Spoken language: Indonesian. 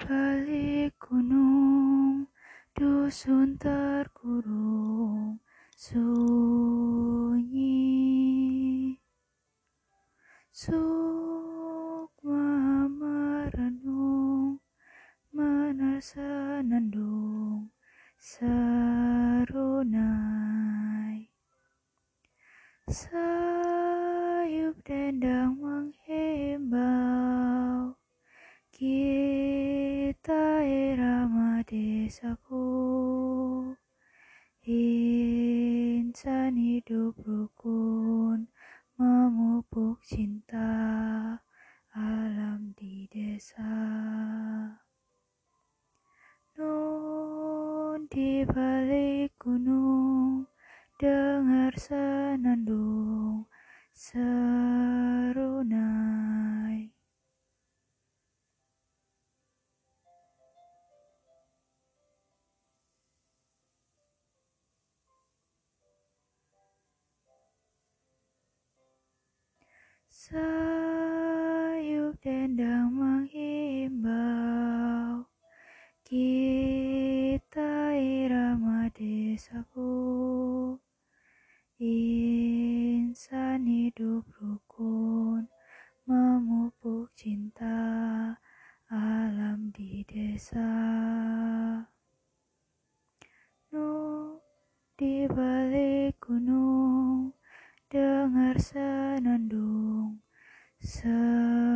balik gunung, dusun terkurung, sunyi. Sukma merenung, menersa nendung, serunai. Sayup dendang irama desaku. Insan hidup rukun, memupuk cinta alam di desa. Nun di balik gunung, dengar senandung, serunai. desaku Insan hidup rukun Memupuk cinta Alam di desa. Nu di balik gunung Dengar senandung Senandung